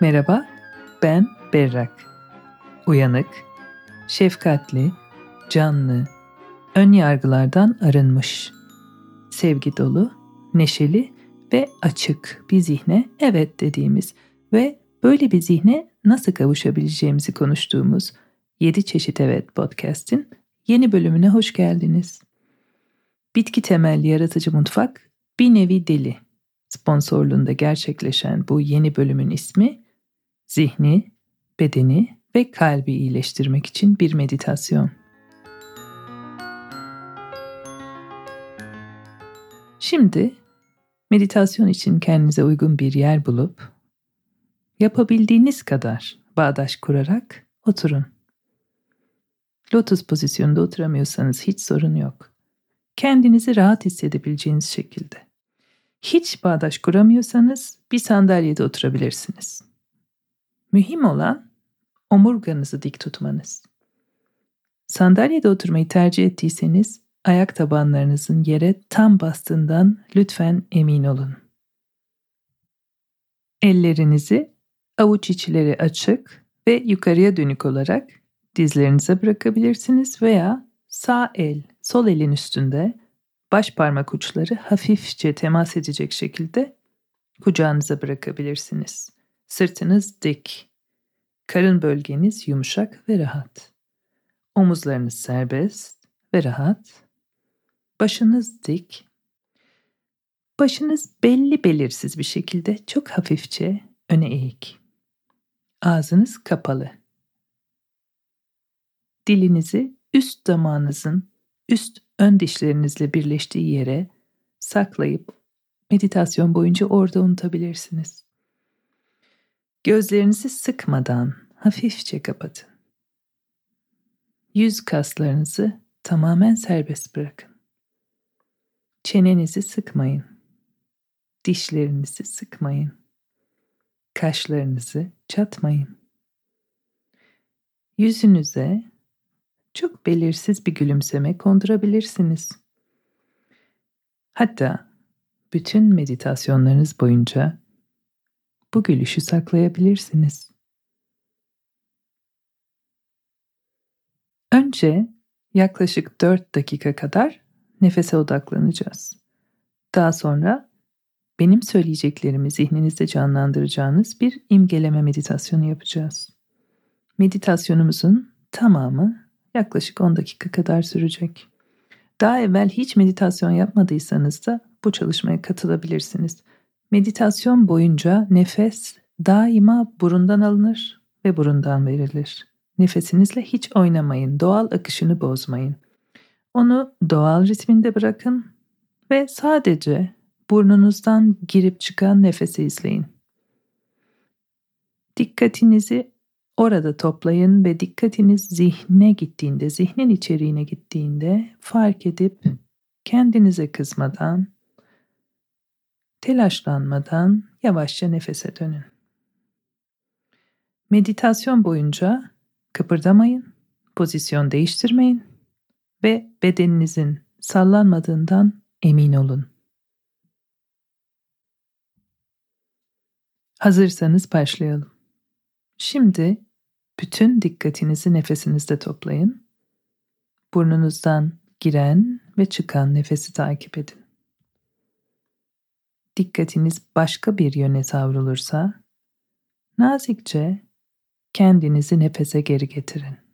Merhaba, ben Berrak. Uyanık, şefkatli, canlı, ön yargılardan arınmış, sevgi dolu, neşeli ve açık bir zihne evet dediğimiz ve böyle bir zihne nasıl kavuşabileceğimizi konuştuğumuz 7 çeşit evet podcast'in yeni bölümüne hoş geldiniz. Bitki temelli yaratıcı mutfak bir nevi deli sponsorluğunda gerçekleşen bu yeni bölümün ismi zihni, bedeni ve kalbi iyileştirmek için bir meditasyon. Şimdi meditasyon için kendinize uygun bir yer bulup yapabildiğiniz kadar bağdaş kurarak oturun. Lotus pozisyonunda oturamıyorsanız hiç sorun yok. Kendinizi rahat hissedebileceğiniz şekilde. Hiç bağdaş kuramıyorsanız bir sandalyede oturabilirsiniz. Mühim olan omurganızı dik tutmanız. Sandalyede oturmayı tercih ettiyseniz ayak tabanlarınızın yere tam bastığından lütfen emin olun. Ellerinizi avuç içleri açık ve yukarıya dönük olarak dizlerinize bırakabilirsiniz veya sağ el sol elin üstünde baş parmak uçları hafifçe temas edecek şekilde kucağınıza bırakabilirsiniz. Sırtınız dik. Karın bölgeniz yumuşak ve rahat. Omuzlarınız serbest ve rahat. Başınız dik. Başınız belli belirsiz bir şekilde çok hafifçe öne eğik. Ağzınız kapalı. Dilinizi üst damağınızın üst ön dişlerinizle birleştiği yere saklayıp meditasyon boyunca orada unutabilirsiniz. Gözlerinizi sıkmadan hafifçe kapatın. Yüz kaslarınızı tamamen serbest bırakın. Çenenizi sıkmayın. Dişlerinizi sıkmayın. Kaşlarınızı çatmayın. Yüzünüze çok belirsiz bir gülümseme kondurabilirsiniz. Hatta bütün meditasyonlarınız boyunca bu gülüşü saklayabilirsiniz. Önce yaklaşık 4 dakika kadar nefese odaklanacağız. Daha sonra benim söyleyeceklerimi zihninizde canlandıracağınız bir imgeleme meditasyonu yapacağız. Meditasyonumuzun tamamı yaklaşık 10 dakika kadar sürecek. Daha evvel hiç meditasyon yapmadıysanız da bu çalışmaya katılabilirsiniz. Meditasyon boyunca nefes daima burundan alınır ve burundan verilir. Nefesinizle hiç oynamayın, doğal akışını bozmayın. Onu doğal ritminde bırakın ve sadece burnunuzdan girip çıkan nefesi izleyin. Dikkatinizi Orada toplayın ve dikkatiniz zihne gittiğinde, zihnin içeriğine gittiğinde fark edip kendinize kızmadan, telaşlanmadan yavaşça nefese dönün. Meditasyon boyunca kıpırdamayın, pozisyon değiştirmeyin ve bedeninizin sallanmadığından emin olun. Hazırsanız başlayalım. Şimdi bütün dikkatinizi nefesinizde toplayın. Burnunuzdan giren ve çıkan nefesi takip edin. Dikkatiniz başka bir yöne savrulursa nazikçe kendinizi nefese geri getirin.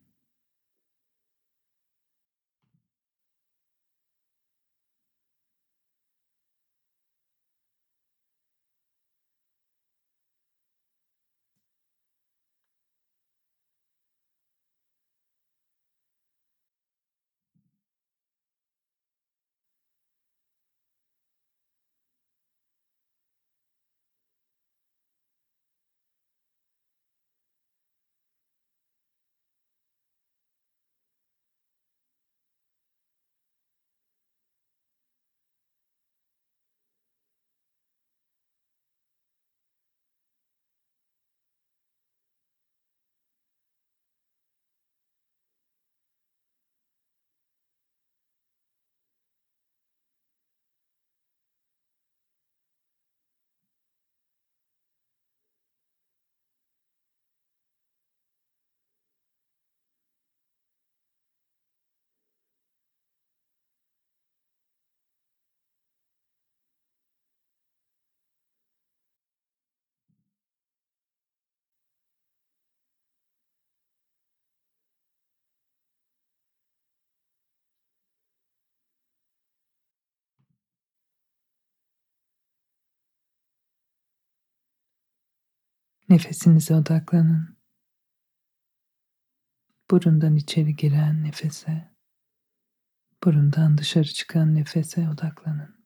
Nefesinize odaklanın. Burundan içeri giren nefese, burundan dışarı çıkan nefese odaklanın.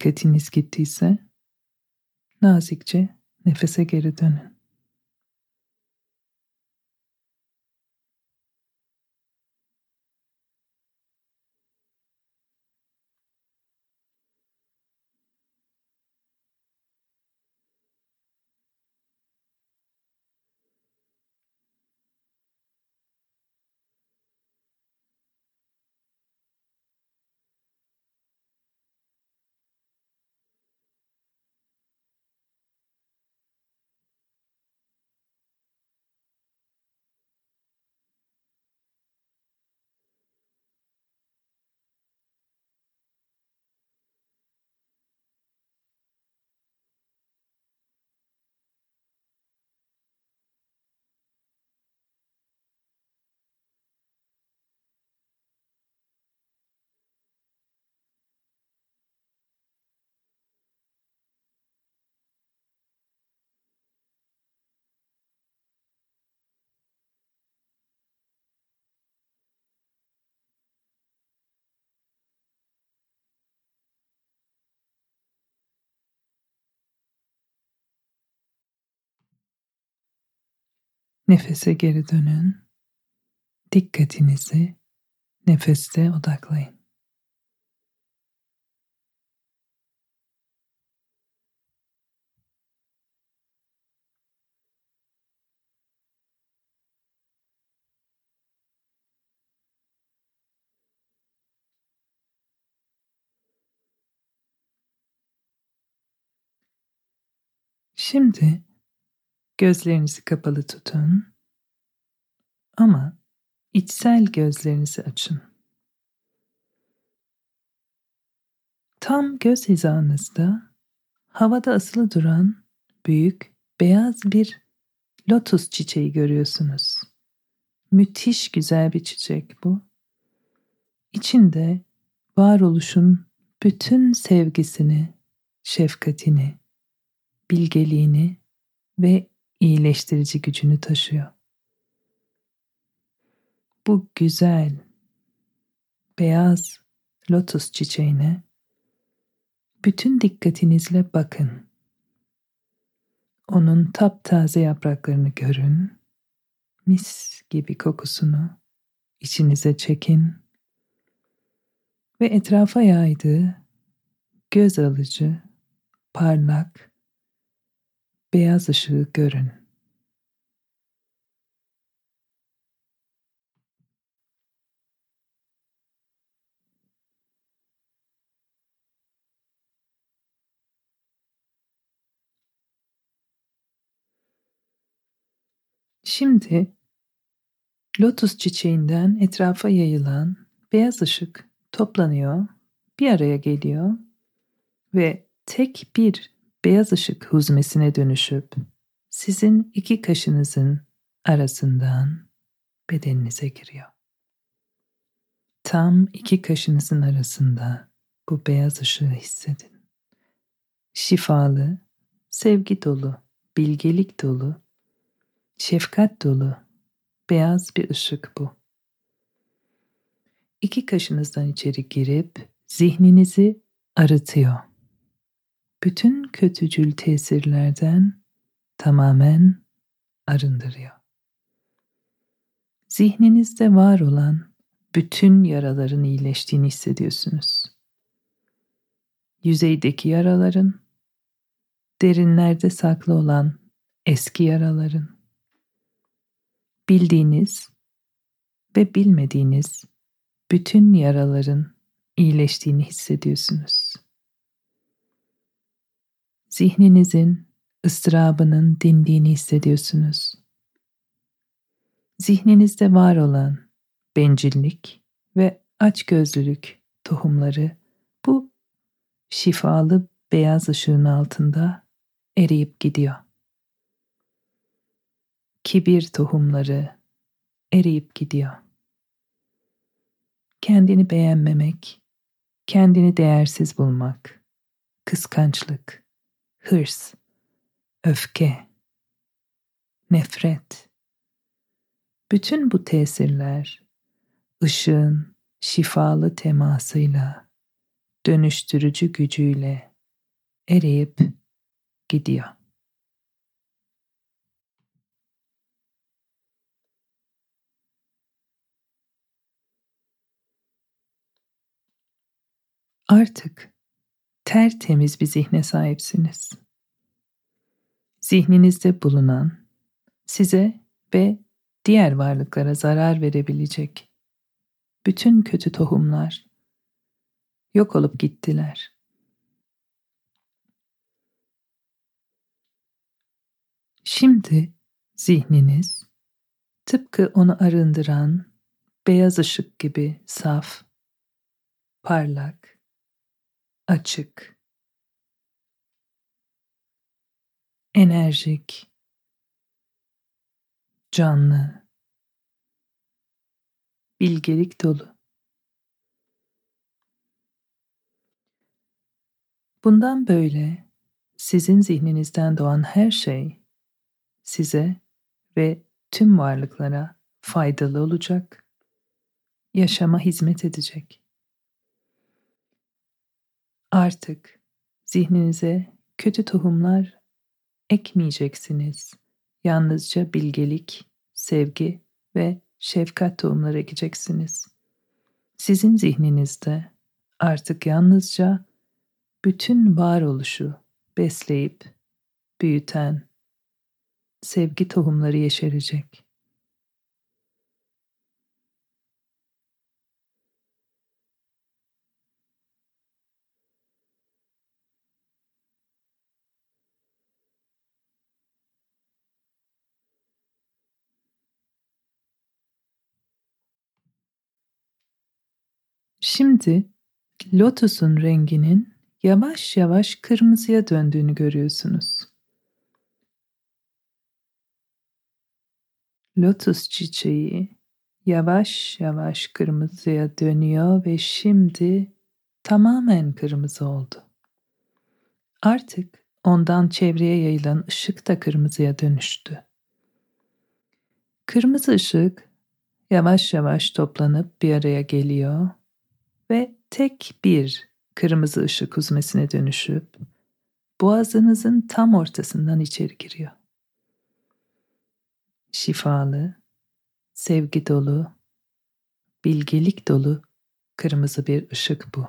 Dikkatiniz gittiyse nazikçe nefese geri dönün. Nefese geri dönün. Dikkatinizi nefeste odaklayın. Şimdi Gözlerinizi kapalı tutun. Ama içsel gözlerinizi açın. Tam göz hizanızda havada asılı duran büyük beyaz bir lotus çiçeği görüyorsunuz. Müthiş güzel bir çiçek bu. İçinde varoluşun bütün sevgisini, şefkatini, bilgeliğini ve iyileştirici gücünü taşıyor. Bu güzel, beyaz lotus çiçeğine bütün dikkatinizle bakın. Onun taptaze yapraklarını görün. Mis gibi kokusunu içinize çekin ve etrafa yaydığı göz alıcı, parlak, beyaz ışığı görün. Şimdi lotus çiçeğinden etrafa yayılan beyaz ışık toplanıyor, bir araya geliyor ve tek bir beyaz ışık huzmesine dönüşüp sizin iki kaşınızın arasından bedeninize giriyor. Tam iki kaşınızın arasında bu beyaz ışığı hissedin. Şifalı, sevgi dolu, bilgelik dolu Şefkat dolu, beyaz bir ışık bu. İki kaşınızdan içeri girip zihninizi arıtıyor. Bütün kötücül tesirlerden tamamen arındırıyor. Zihninizde var olan bütün yaraların iyileştiğini hissediyorsunuz. Yüzeydeki yaraların, derinlerde saklı olan eski yaraların, bildiğiniz ve bilmediğiniz bütün yaraların iyileştiğini hissediyorsunuz. Zihninizin ıstırabının dindiğini hissediyorsunuz. Zihninizde var olan bencillik ve açgözlülük tohumları bu şifalı beyaz ışığın altında eriyip gidiyor. Kibir tohumları eriyip gidiyor. Kendini beğenmemek, kendini değersiz bulmak, kıskançlık, hırs, öfke, nefret. Bütün bu tesirler ışığın şifalı temasıyla, dönüştürücü gücüyle eriyip gidiyor. Artık tertemiz bir zihne sahipsiniz. Zihninizde bulunan, size ve diğer varlıklara zarar verebilecek bütün kötü tohumlar yok olup gittiler. Şimdi zihniniz tıpkı onu arındıran beyaz ışık gibi saf, parlak, açık, enerjik, canlı, bilgelik dolu. Bundan böyle sizin zihninizden doğan her şey size ve tüm varlıklara faydalı olacak, yaşama hizmet edecek. Artık zihninize kötü tohumlar ekmeyeceksiniz. Yalnızca bilgelik, sevgi ve şefkat tohumları ekeceksiniz. Sizin zihninizde artık yalnızca bütün varoluşu besleyip büyüten sevgi tohumları yeşerecek. Şimdi lotusun renginin yavaş yavaş kırmızıya döndüğünü görüyorsunuz. Lotus çiçeği yavaş yavaş kırmızıya dönüyor ve şimdi tamamen kırmızı oldu. Artık ondan çevreye yayılan ışık da kırmızıya dönüştü. Kırmızı ışık yavaş yavaş toplanıp bir araya geliyor ve tek bir kırmızı ışık huzmesine dönüşüp boğazınızın tam ortasından içeri giriyor. Şifalı, sevgi dolu, bilgelik dolu kırmızı bir ışık bu.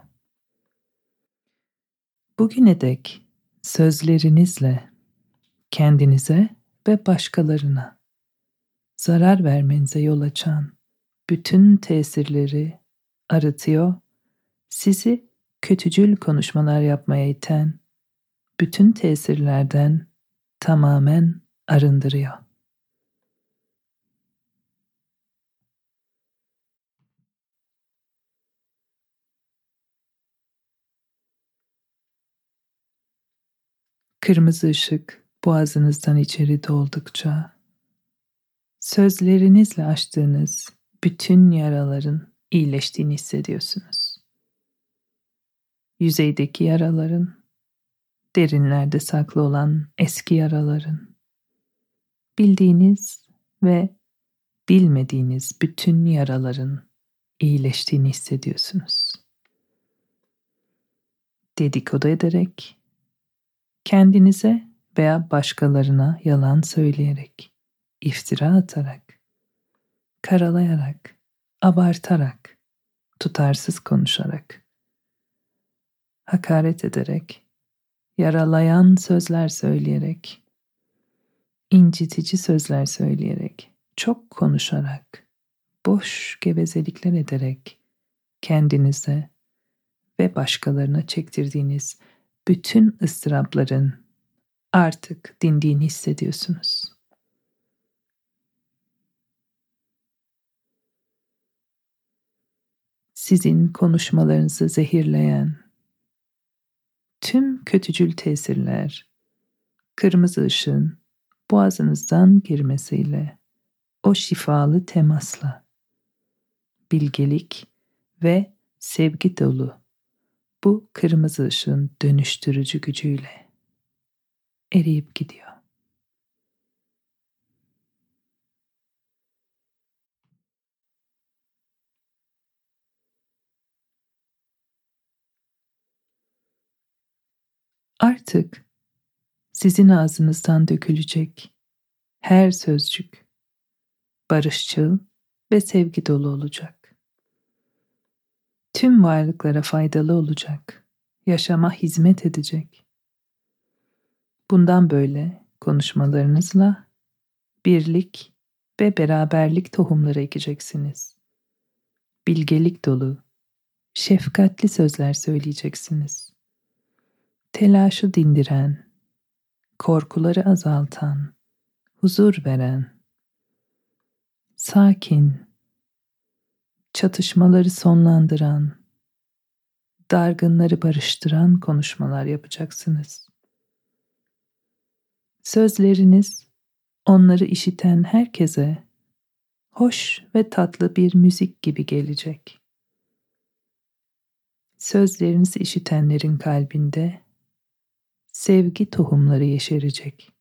Bugüne dek sözlerinizle kendinize ve başkalarına zarar vermenize yol açan bütün tesirleri arıtıyor sizi kötücül konuşmalar yapmaya iten bütün tesirlerden tamamen arındırıyor. Kırmızı ışık boğazınızdan içeri doldukça sözlerinizle açtığınız bütün yaraların iyileştiğini hissediyorsunuz yüzeydeki yaraların, derinlerde saklı olan eski yaraların, bildiğiniz ve bilmediğiniz bütün yaraların iyileştiğini hissediyorsunuz. Dedikodu ederek kendinize veya başkalarına yalan söyleyerek, iftira atarak, karalayarak, abartarak, tutarsız konuşarak, hakaret ederek, yaralayan sözler söyleyerek, incitici sözler söyleyerek, çok konuşarak, boş gevezelikler ederek kendinize ve başkalarına çektirdiğiniz bütün ıstırapların artık dindiğini hissediyorsunuz. Sizin konuşmalarınızı zehirleyen tüm kötücül tesirler kırmızı ışın boğazınızdan girmesiyle o şifalı temasla bilgelik ve sevgi dolu bu kırmızı ışığın dönüştürücü gücüyle eriyip gidiyor. Artık sizin ağzınızdan dökülecek her sözcük barışçıl ve sevgi dolu olacak. Tüm varlıklara faydalı olacak, yaşama hizmet edecek. Bundan böyle konuşmalarınızla birlik ve beraberlik tohumları ekeceksiniz. Bilgelik dolu, şefkatli sözler söyleyeceksiniz. Telaşı dindiren, korkuları azaltan, huzur veren, sakin, çatışmaları sonlandıran, dargınları barıştıran konuşmalar yapacaksınız. Sözleriniz onları işiten herkese hoş ve tatlı bir müzik gibi gelecek. Sözlerinizi işitenlerin kalbinde sevgi tohumları yeşerecek.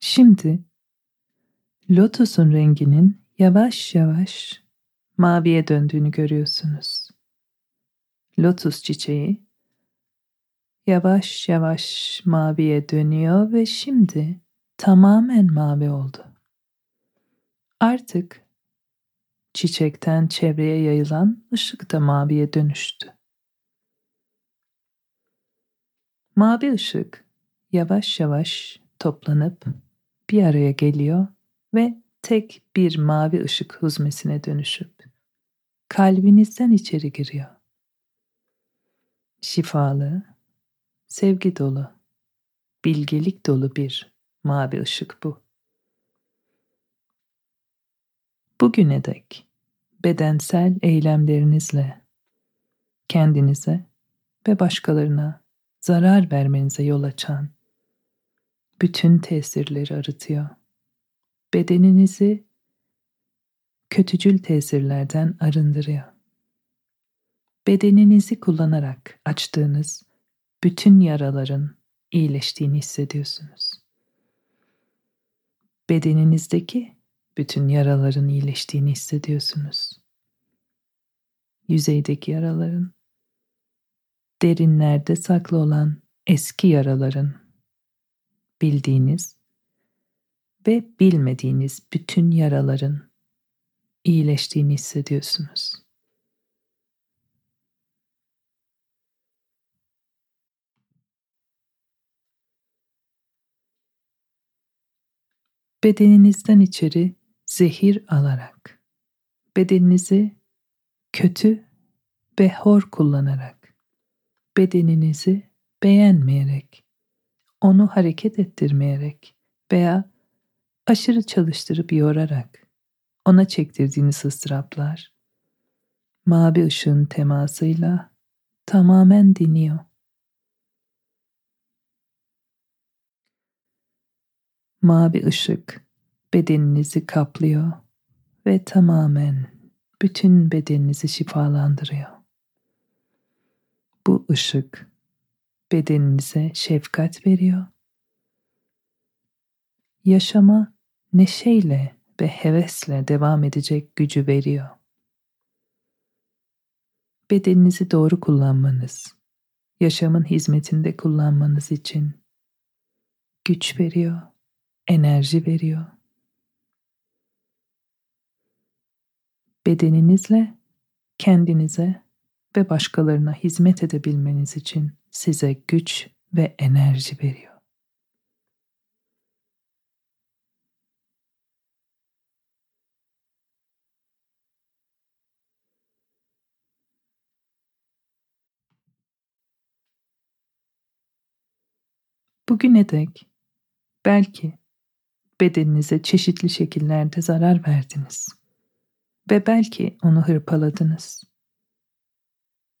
Şimdi lotusun renginin yavaş yavaş maviye döndüğünü görüyorsunuz. Lotus çiçeği yavaş yavaş maviye dönüyor ve şimdi tamamen mavi oldu. Artık çiçekten çevreye yayılan ışık da maviye dönüştü. Mavi ışık yavaş yavaş toplanıp bir araya geliyor ve tek bir mavi ışık huzmesine dönüşüp kalbinizden içeri giriyor. Şifalı, sevgi dolu, bilgelik dolu bir mavi ışık bu. Bugüne dek bedensel eylemlerinizle kendinize ve başkalarına zarar vermenize yol açan bütün tesirleri arıtıyor. Bedeninizi kötücül tesirlerden arındırıyor. Bedeninizi kullanarak açtığınız bütün yaraların iyileştiğini hissediyorsunuz. Bedeninizdeki bütün yaraların iyileştiğini hissediyorsunuz. Yüzeydeki yaraların, derinlerde saklı olan eski yaraların, bildiğiniz ve bilmediğiniz bütün yaraların iyileştiğini hissediyorsunuz. Bedeninizden içeri zehir alarak, bedeninizi kötü ve hor kullanarak, bedeninizi beğenmeyerek, onu hareket ettirmeyerek veya aşırı çalıştırıp yorarak ona çektirdiğiniz ıstıraplar, mavi ışığın temasıyla tamamen diniyor. Mavi ışık bedeninizi kaplıyor ve tamamen bütün bedeninizi şifalandırıyor. Bu ışık bedeninize şefkat veriyor. Yaşama neşeyle ve hevesle devam edecek gücü veriyor. Bedeninizi doğru kullanmanız, yaşamın hizmetinde kullanmanız için güç veriyor, enerji veriyor. Bedeninizle kendinize ve başkalarına hizmet edebilmeniz için size güç ve enerji veriyor. Bugüne dek belki bedeninize çeşitli şekillerde zarar verdiniz ve belki onu hırpaladınız.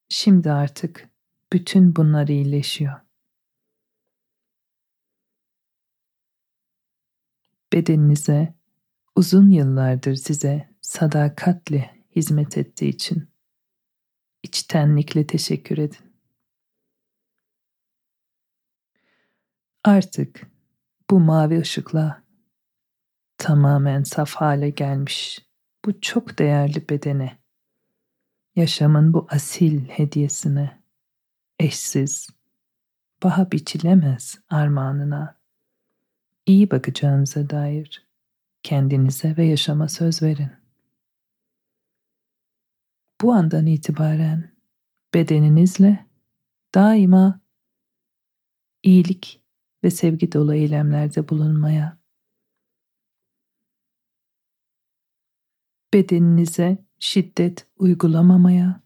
Şimdi artık bütün bunlar iyileşiyor. Bedeninize uzun yıllardır size sadakatle hizmet ettiği için içtenlikle teşekkür edin. Artık bu mavi ışıkla tamamen saf hale gelmiş. Bu çok değerli bedene, yaşamın bu asil hediyesine, eşsiz, baha biçilemez armağanına, iyi bakacağınıza dair kendinize ve yaşama söz verin. Bu andan itibaren bedeninizle daima iyilik ve sevgi dolu eylemlerde bulunmaya, bedeninize şiddet uygulamamaya,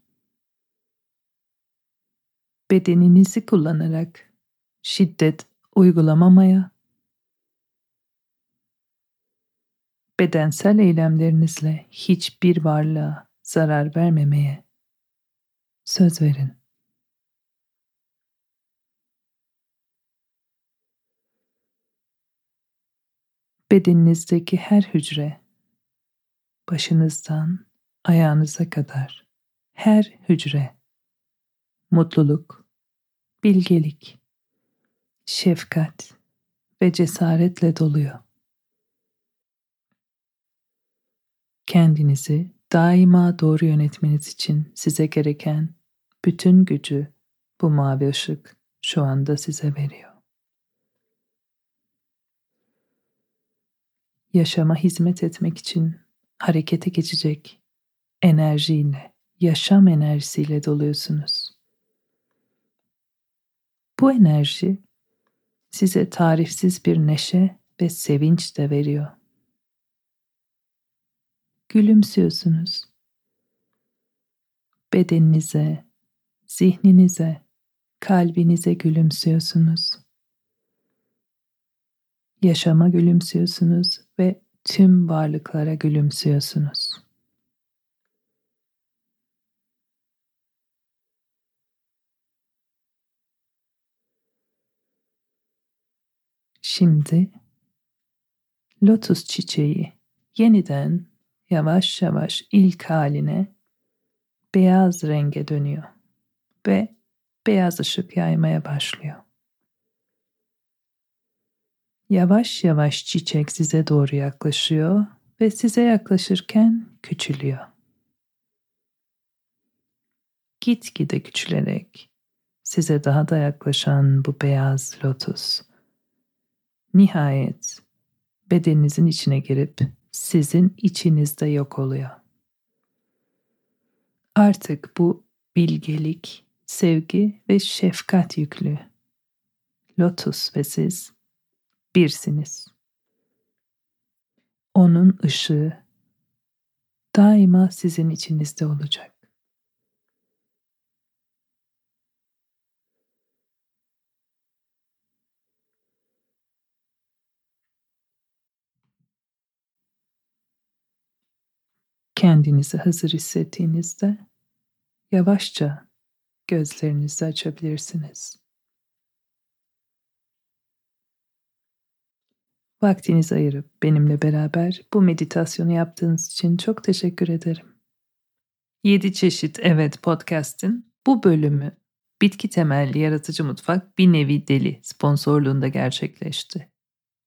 bedeninizi kullanarak şiddet uygulamamaya, bedensel eylemlerinizle hiçbir varlığa zarar vermemeye söz verin. Bedeninizdeki her hücre, başınızdan ayağınıza kadar her hücre, mutluluk, bilgelik, şefkat ve cesaretle doluyor. Kendinizi daima doğru yönetmeniz için size gereken bütün gücü bu mavi ışık şu anda size veriyor. yaşama hizmet etmek için harekete geçecek enerjiyle, yaşam enerjisiyle doluyorsunuz. Bu enerji size tarifsiz bir neşe ve sevinç de veriyor. Gülümsüyorsunuz. Bedeninize, zihninize, kalbinize gülümsüyorsunuz yaşama gülümsüyorsunuz ve tüm varlıklara gülümsüyorsunuz. Şimdi lotus çiçeği yeniden yavaş yavaş ilk haline beyaz renge dönüyor ve beyaz ışık yaymaya başlıyor. Yavaş yavaş çiçek size doğru yaklaşıyor ve size yaklaşırken küçülüyor. Gitgide küçülerek size daha da yaklaşan bu beyaz lotus nihayet bedeninizin içine girip sizin içinizde yok oluyor. Artık bu bilgelik, sevgi ve şefkat yüklü lotus ve siz birsiniz. Onun ışığı daima sizin içinizde olacak. Kendinizi hazır hissettiğinizde yavaşça gözlerinizi açabilirsiniz. Vaktinizi ayırıp benimle beraber bu meditasyonu yaptığınız için çok teşekkür ederim. 7 çeşit evet podcast'in bu bölümü Bitki temelli yaratıcı mutfak bir nevi deli sponsorluğunda gerçekleşti.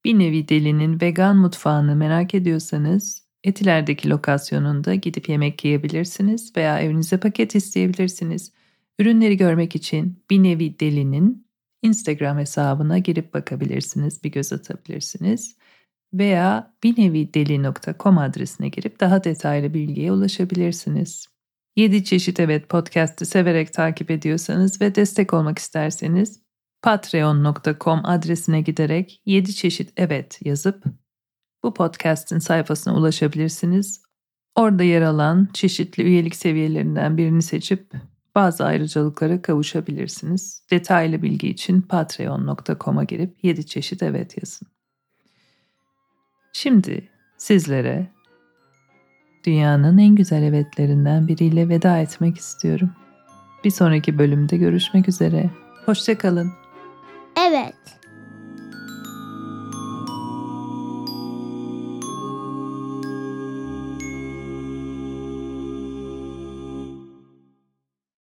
Bir nevi delinin vegan mutfağını merak ediyorsanız Etiler'deki lokasyonunda gidip yemek yiyebilirsiniz veya evinize paket isteyebilirsiniz. Ürünleri görmek için bir nevi delinin Instagram hesabına girip bakabilirsiniz, bir göz atabilirsiniz veya binevideli.com adresine girip daha detaylı bilgiye ulaşabilirsiniz. 7 çeşit evet podcast'ı severek takip ediyorsanız ve destek olmak isterseniz patreon.com adresine giderek 7 çeşit evet yazıp bu podcast'in sayfasına ulaşabilirsiniz. Orada yer alan çeşitli üyelik seviyelerinden birini seçip bazı ayrıcalıklara kavuşabilirsiniz. Detaylı bilgi için patreon.com'a girip 7 çeşit evet yazın. Şimdi sizlere dünyanın en güzel evetlerinden biriyle veda etmek istiyorum. Bir sonraki bölümde görüşmek üzere. Hoşçakalın. Evet.